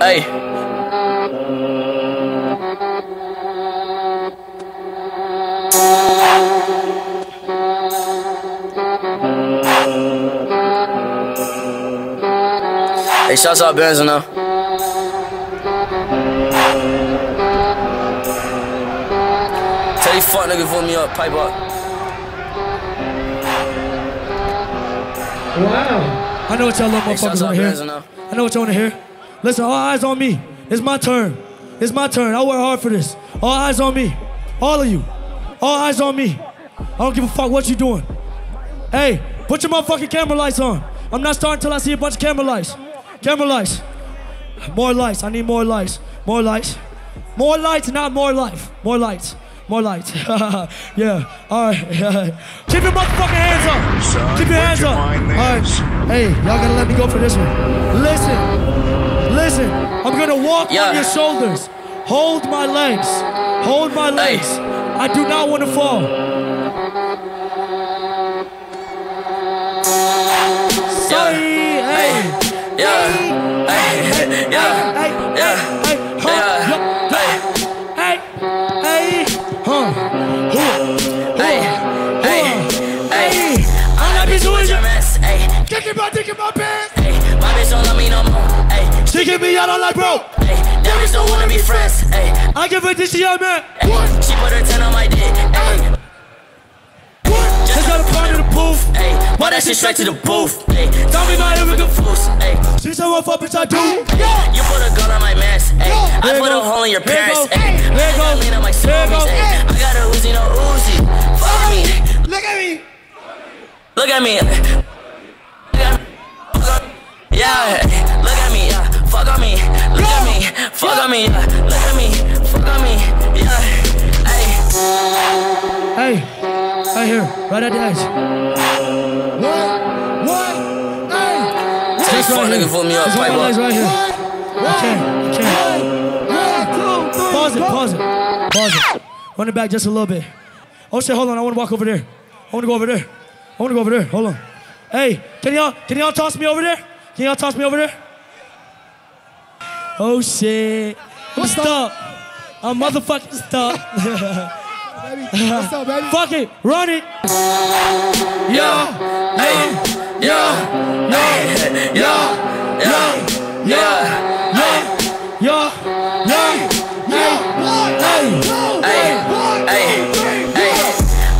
Hey. Hey, shouts out Benz now. Tell these fuck niggas vote me up, pipe up. Wow. I know what y'all Hey, motherfuckers want out to hear. I know what y'all want to hear. Listen, all eyes on me. It's my turn. It's my turn. I work hard for this. All eyes on me. All of you. All eyes on me. I don't give a fuck what you doing. Hey, put your motherfucking camera lights on. I'm not starting till I see a bunch of camera lights. Camera lights. More lights. I need more lights. More lights. More lights, not more life. More lights. More lights. yeah. All right. Keep your motherfucking hands up. Son, Keep your hands your up. All right. Hey, y'all gotta let me go for this one. Listen. Listen. I'm gonna walk Yeah. on your shoulders. Hold my legs. Hold my legs. I do not want to fall. Sorry. Hey. Yeah. Hey. Yeah. Hey. Yeah. Hey. Huh. Yeah. Yo. Hey. Hey. Hey. Huh. Huh. Hey. Hey. Hey. I'm not Bitch, doing with your it. mess. Hey. Kicking my dick in my pants. Hey. My give me on like bro. Hey. That don't wanna be friends. Hey. I give her this young man. Hey. She put her 10 on my dick. Hey. Just got a part of the booth. Hey. Why that shit straight to the booth? Hey. Tell me my arrogant confused. Hey. She said what fuck bitch I do. You put a gun on my mask. Hey. I put a hole in your go. Hey. I got go. lean on my smoothies. Hey. I got a Uzi, no Uzi. Fuck me. Look at me. Look at me. On me, yeah. Look at me, fuck on me, yeah. Hey, Hey. Right here. Right at the edge. What? What? Hey. these Just fuck right here. niggas put me up, pipe my legs up. right here. I can't. I can't. Pause it. Pause it. Pause it. Run it back just a little bit. Oh shit! Hold on. I want to walk over there. I want to go over there. I want to go over there. Hold on. Hey, can y'all can y'all toss me over there? Can y'all toss me over there? Oh shit! I'm stuck. I'm motherfucking stuck. What's up, baby? Fuck it, run it. yeah, hey, yeah, hey, yeah, yeah, yeah, Yo, yo, hey, hey, hey, hey,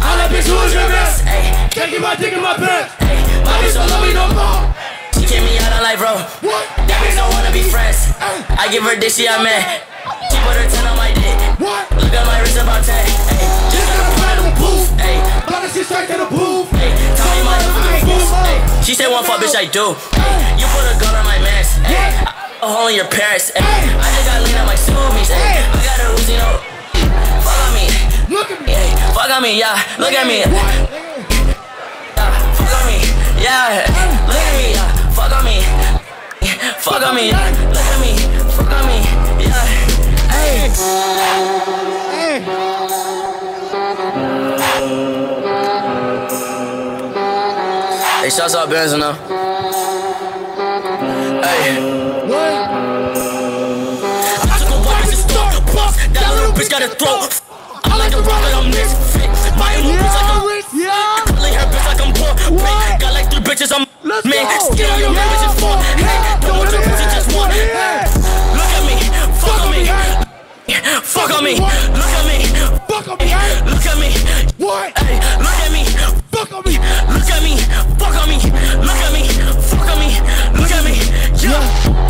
I'm that bitch who is your best. hey, Taking my dick in my pants. hey, my bitch don't love me no more. She kick me out on life, bro. That bitch don't wanna be friends. I give her dick, she man. She put her 10 on my dick. Look at my wrist about 10. Hey, just got a part of the booth. Hey, Blood shit straight to the booth. hey, tell me my confused. Hey, she said one fuck, bitch, I do. You put a gun on my mask. Hey, a hole in your parents. Hey, I just got lean on my smoothies. Hey, I got a Uzi, no. Fuck on me. Look at me. Hey, fuck on me, yeah. Look at me. Yeah, fuck on me. Yeah, look at me. Yeah, fuck on me. Fuck on me. Look at me. Fuck on me. Yeah. Hey. Hey, shouts out Benz now. Hey. I took a walk in the store, boss. That little bitch got a throat. I like the rock, but I'm. On me, look at me. Fuck on me. Look at me. What? Hey, look at me. Fuck on me. Look at me. Fuck on me. Look at me. Fuck on me. Look at me. Yeah.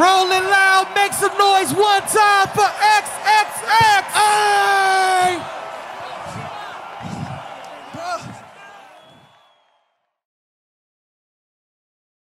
Rolling loud, make some noise one time